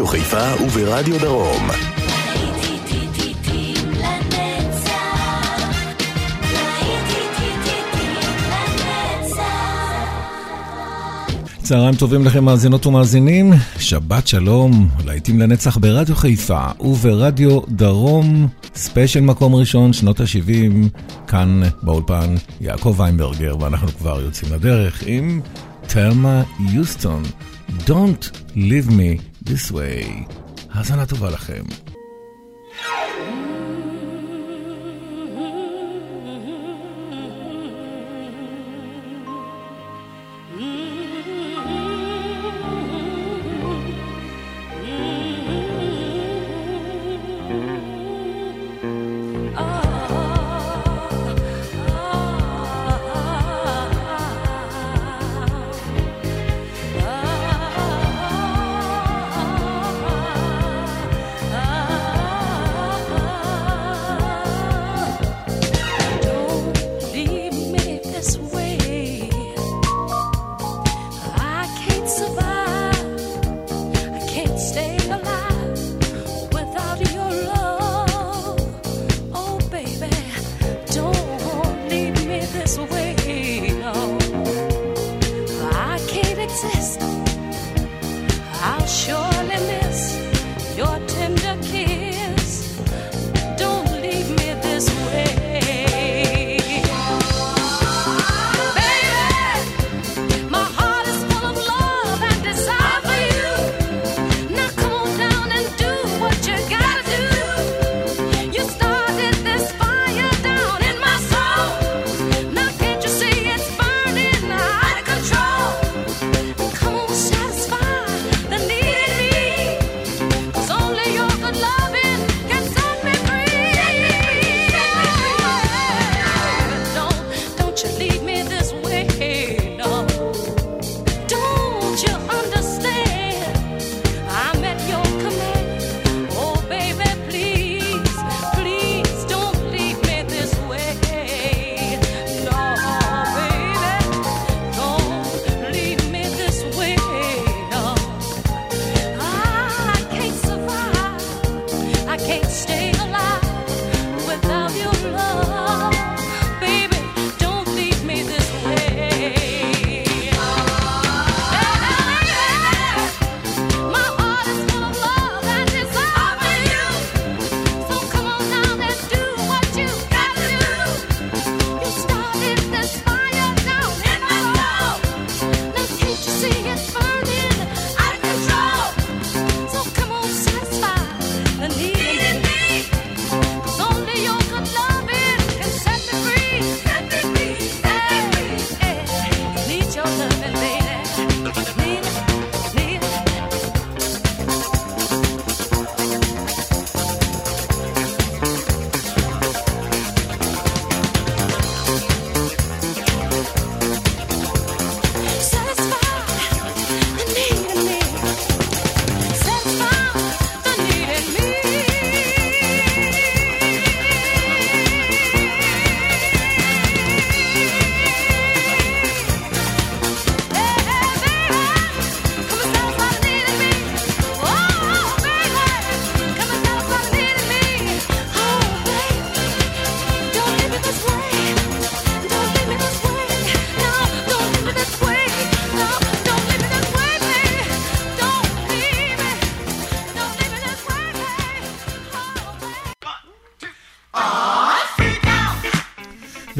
ברדיו חיפה וברדיו דרום. צהריים טובים לכם מאזינות ומאזינים, שבת שלום, להיטים לנצח ברדיו חיפה וברדיו דרום, ספיישל מקום ראשון, שנות ה-70, כאן באולפן יעקב ויינברגר, ואנחנו כבר יוצאים לדרך עם תלמה יוסטון. Don't leave me this way. האזנה טובה לכם.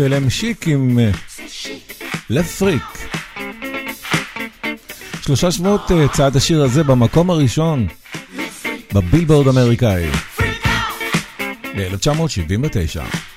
ואליהם שיק עם אה, לפריק. שלושה שבועות אה, צעד השיר הזה במקום הראשון בבילבורד האמריקאי ב-1979.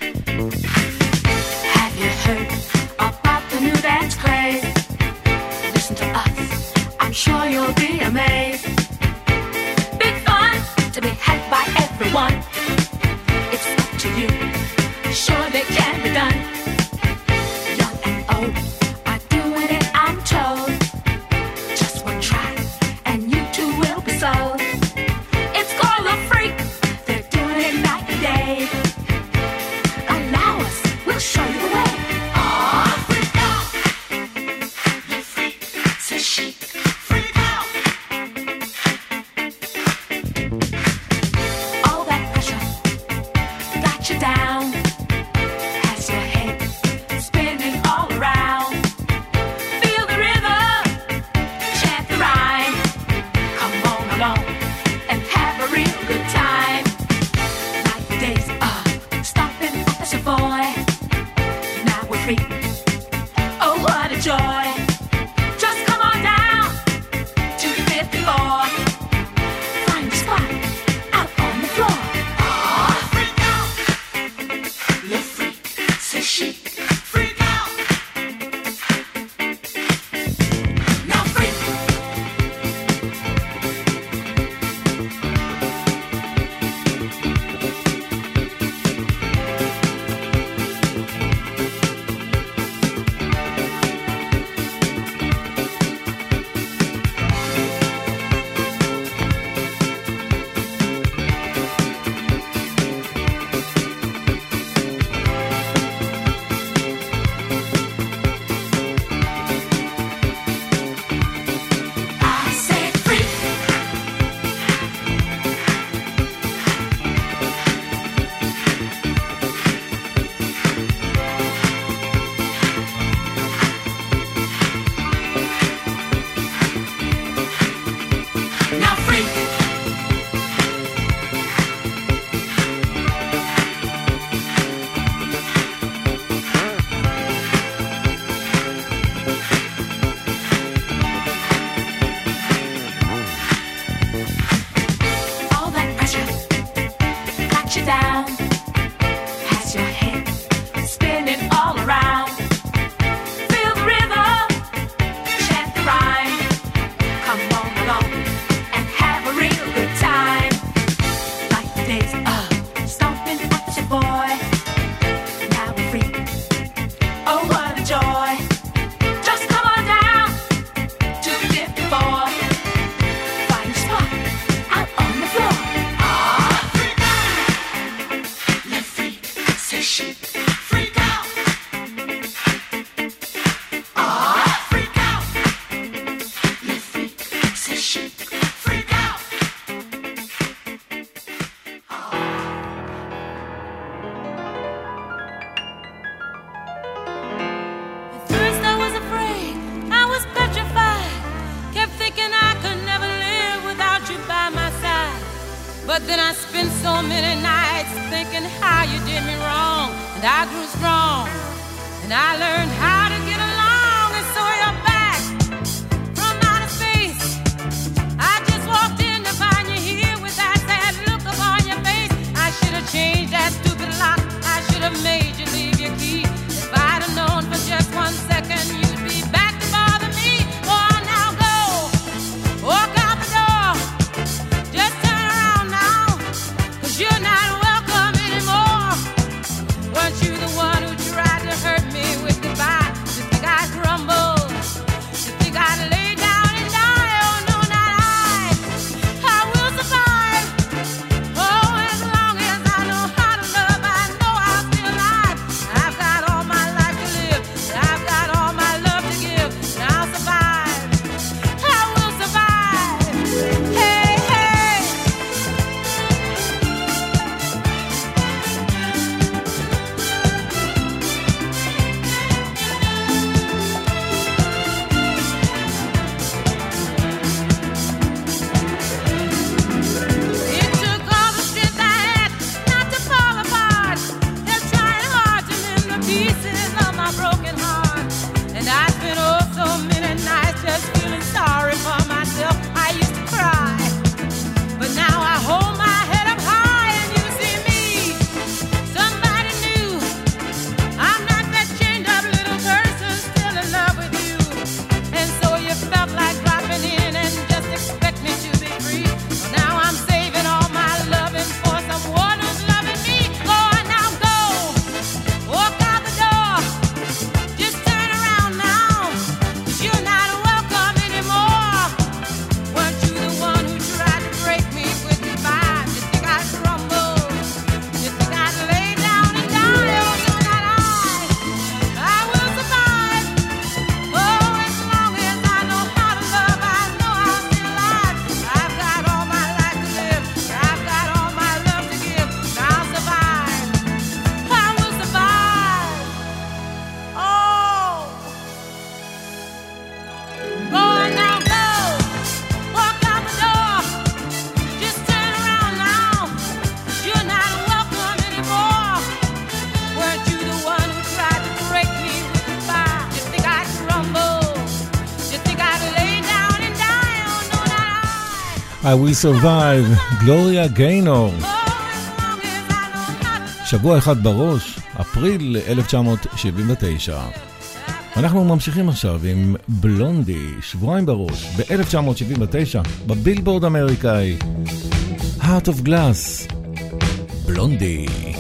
Will survive, גלוריה גיינור. שבוע אחד בראש, אפריל 1979. אנחנו ממשיכים עכשיו עם בלונדי, שבועיים בראש, ב-1979, בבילבורד אמריקאי. Heart of Glass, בלונדי.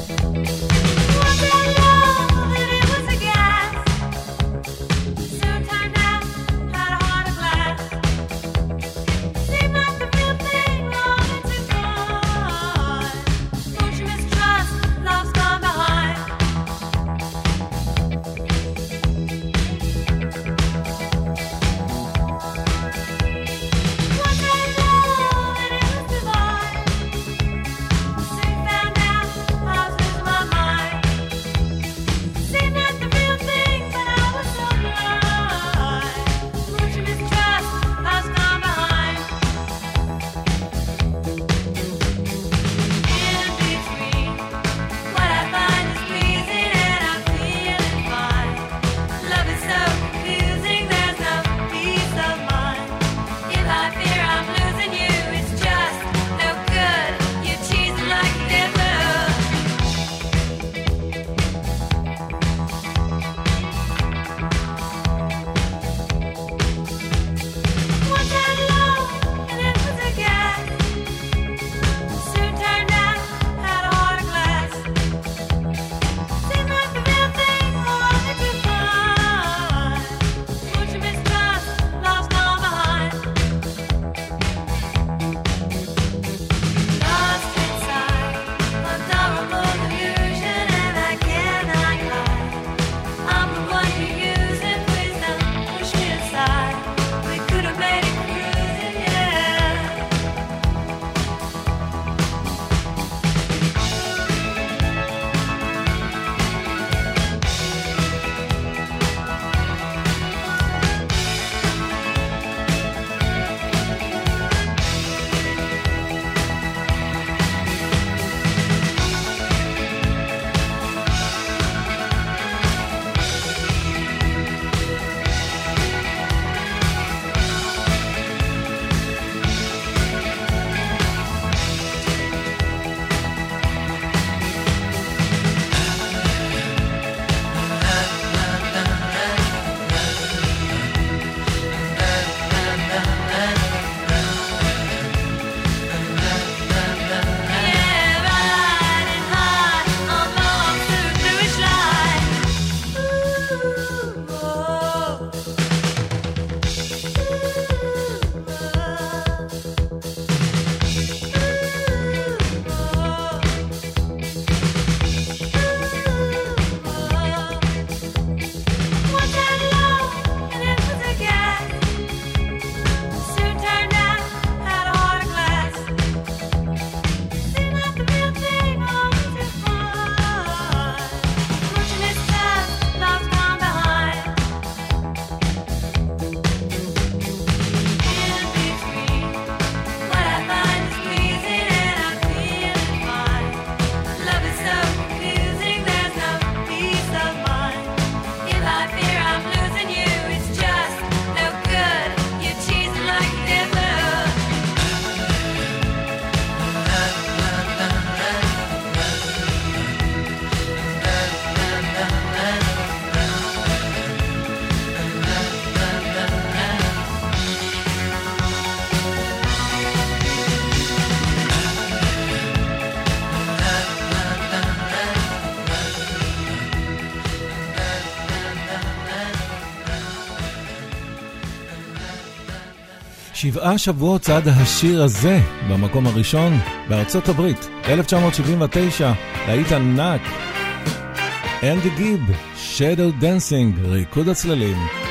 שבעה שבועות צעד השיר הזה במקום הראשון בארצות הברית, 1979, להיט ענק. אנדי גיב, Shadow Dancing, ריקוד הצללים.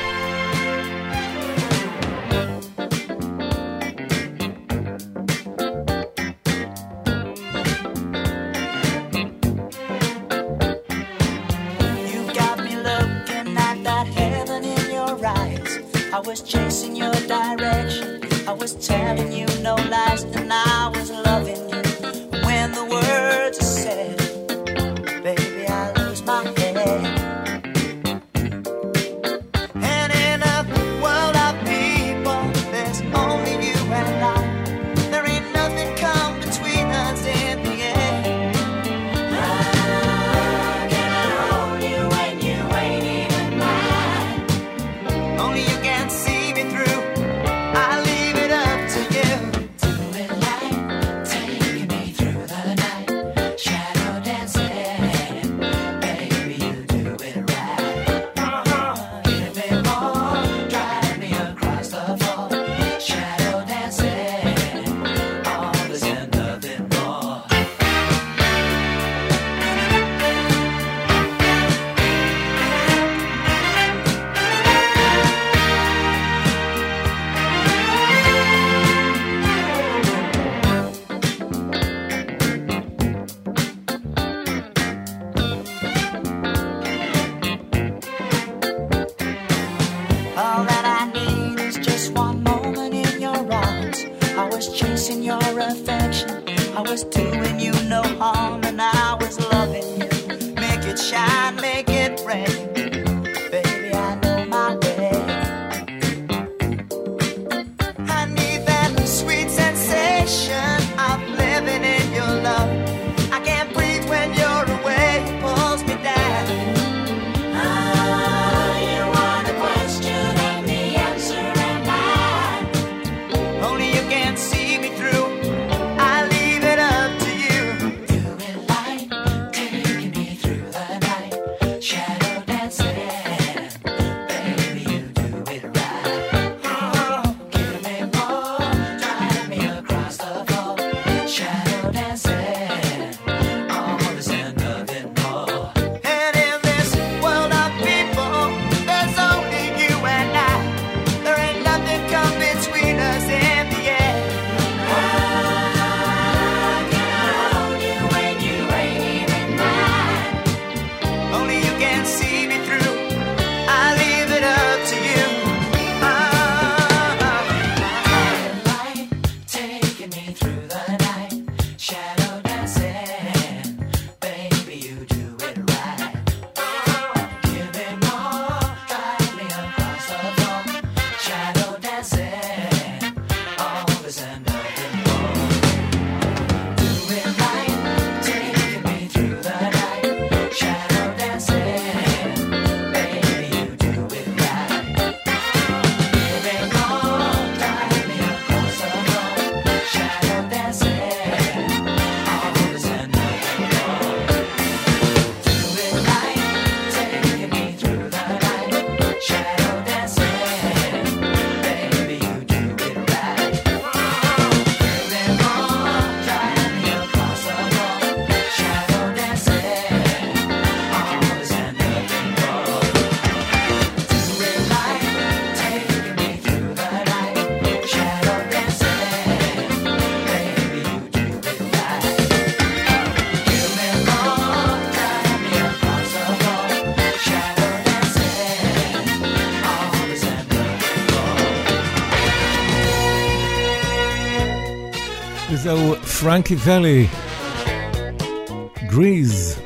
פרנקי ואלי, גריז.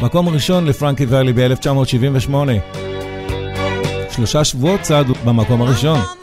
מקום ראשון לפרנקי ואלי ב-1978. שלושה שבועות צעדו במקום הראשון.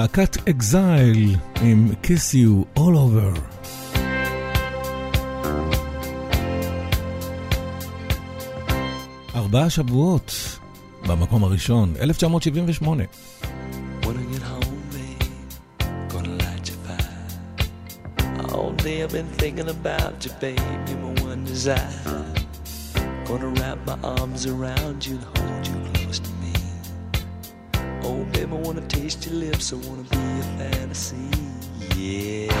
להקת אקזייל עם Kiss You All Over. ארבעה שבועות במקום הראשון, 1978. I've been thinking about you, baby, my one desire. Gonna wrap my arms around you and hold you close to me. Baby, I wanna taste your lips, I wanna be a fantasy. Yeah.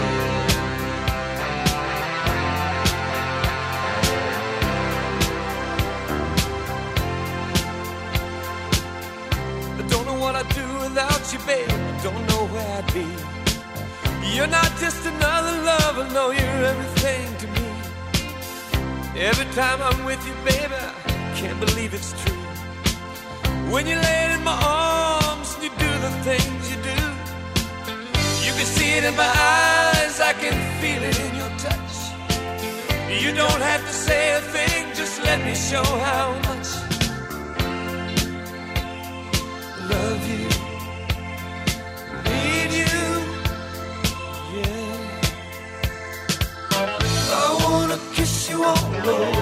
I don't know what I'd do without you, babe. I don't know where I'd be. You're not just another lover, no, you're everything to me. Every time I'm with you, baby, I can't believe it's true. When you lay in my arms the things you do, you can see it in my eyes, I can feel it in your touch. You don't have to say a thing, just let me show how much I love you. Need you, yeah. I wanna kiss you all over,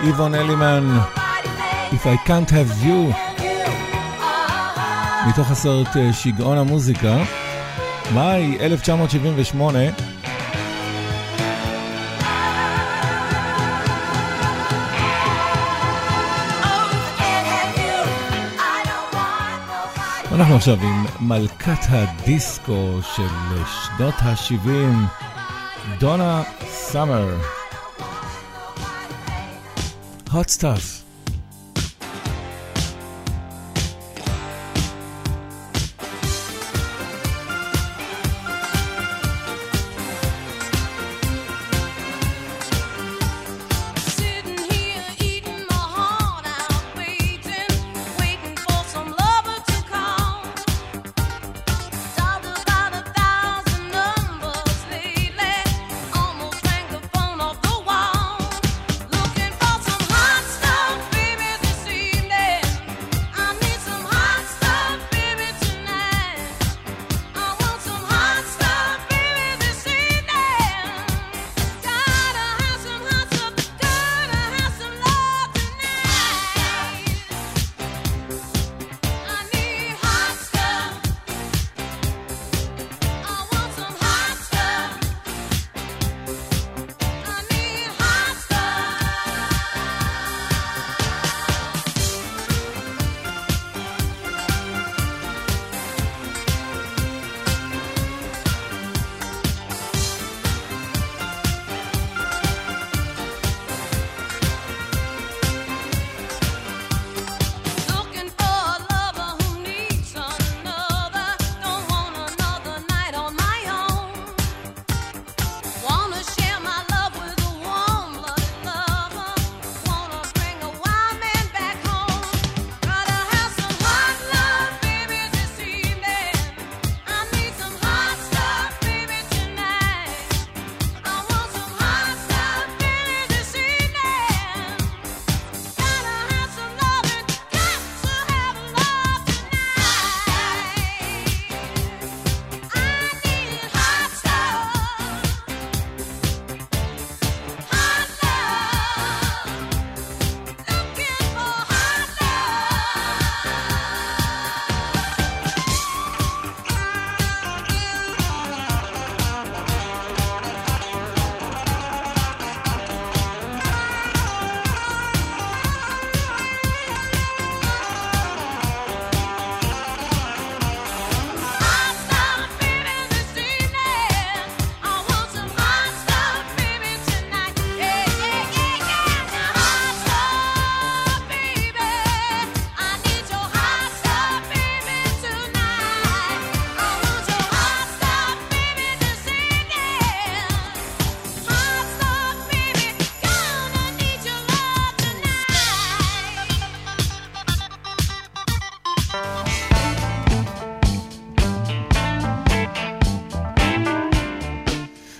איבון אלימן, If I Can't Have You, מתוך הסרט אה, שגעון המוזיקה, מאי 1978. אנחנו עכשיו עם מלכת הדיסקו של שנות ה-70, דונה סאמר. Hot stuff.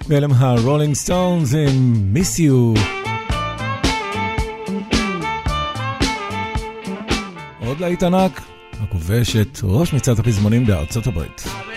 ואלה הרולינג סטונס עם מיס יו. עוד להיט ענק, הכובש את ראש מצעד הפזמונים בארצות הברית.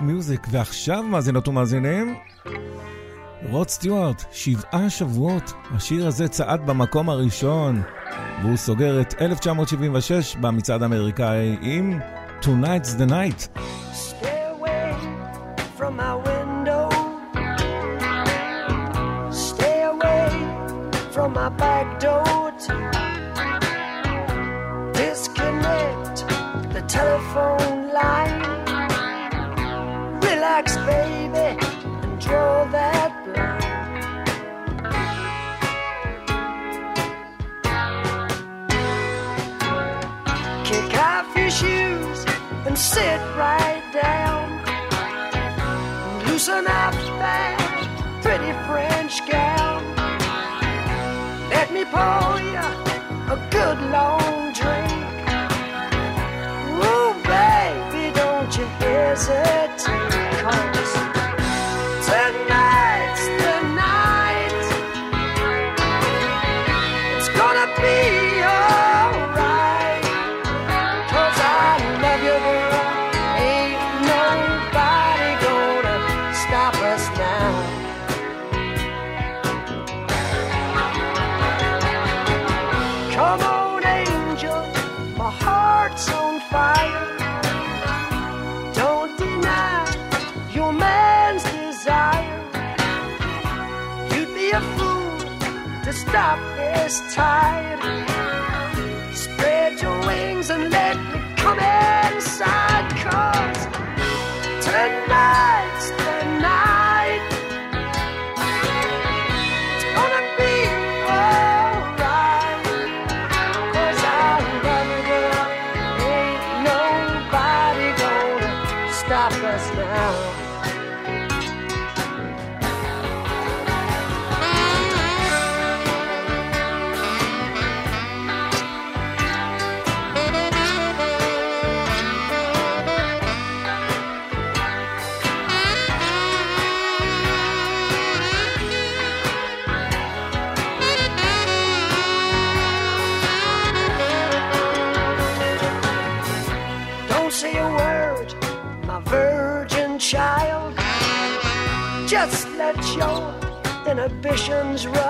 מיוזיק, ועכשיו מאזינות ומאזינים, רוד סטיוארט, שבעה שבועות, השיר הזה צעד במקום הראשון, והוא סוגר את 1976 במצעד האמריקאי עם Tonight's the Night. sit show inhibitions run.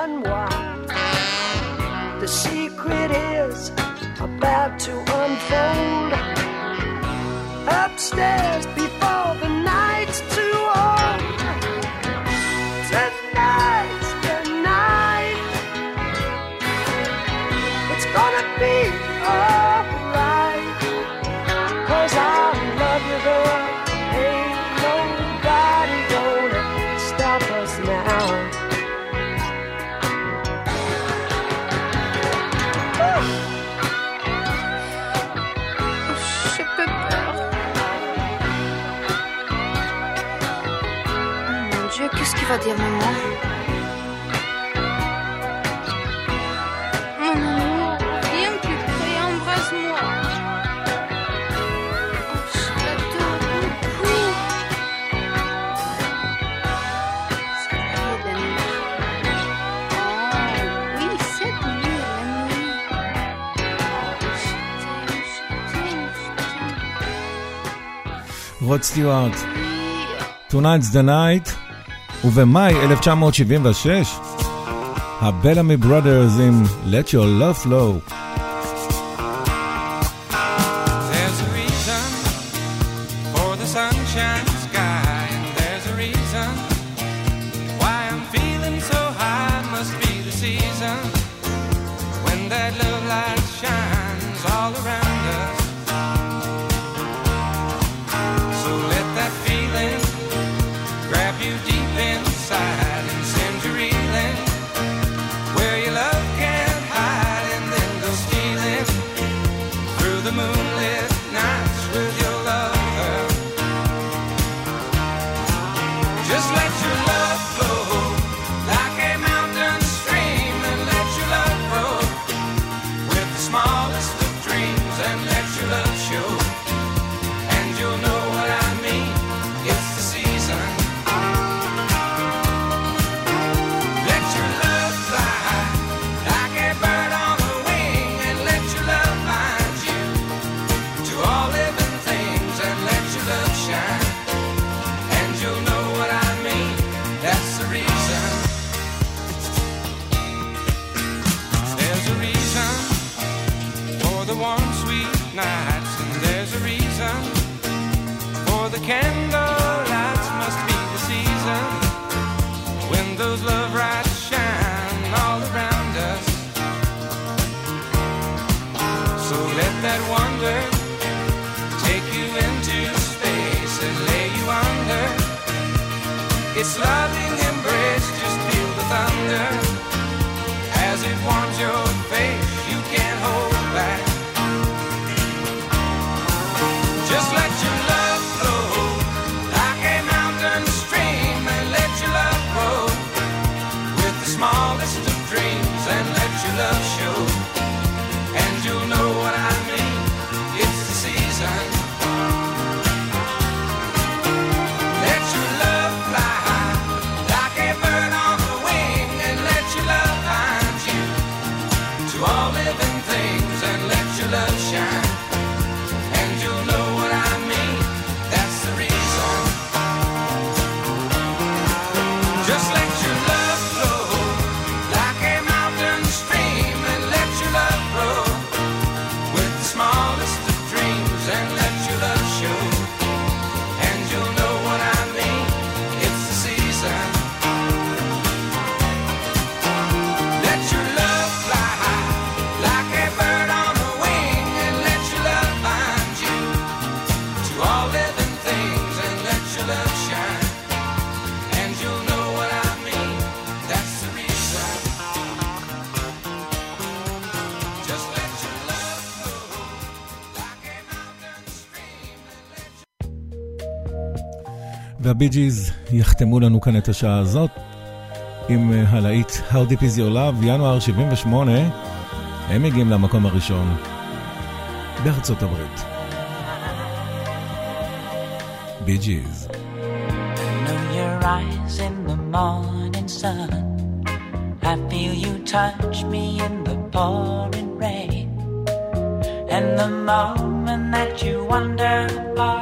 רוד סטיוארט. Tonight's the night, ובמאי 1976, הבלאמי ברודרס עם Let Your Love Flow. Its loving embrace, just feel the thunder as it warms your והבי ג'יז יחתמו לנו כאן את השעה הזאת עם הלהיט How Deep Is Your Love, ינואר 78, הם מגיעים למקום הראשון בארצות הברית. בי ג'יז. I feel you touch me in the pouring rain. And the moment that you wander apart.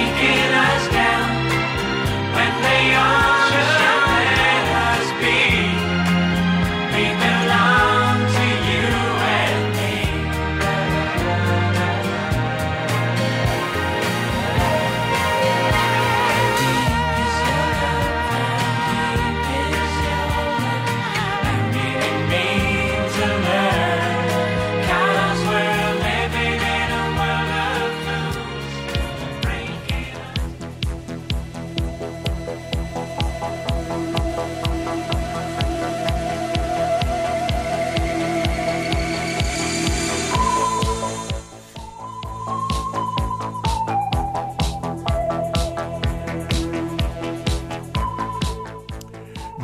Thank you.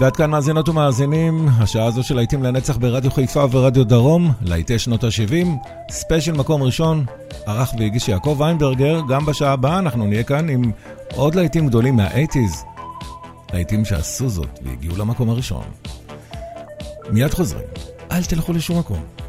ועד כאן מאזינות ומאזינים, השעה הזו של להיטים לנצח ברדיו חיפה ורדיו דרום, להיטי שנות ה-70, ספיישל מקום ראשון, ערך והגיש יעקב ויינברגר, גם בשעה הבאה אנחנו נהיה כאן עם עוד להיטים גדולים מה-80's, להיטים שעשו זאת והגיעו למקום הראשון. מיד חוזרים, אל תלכו לשום מקום.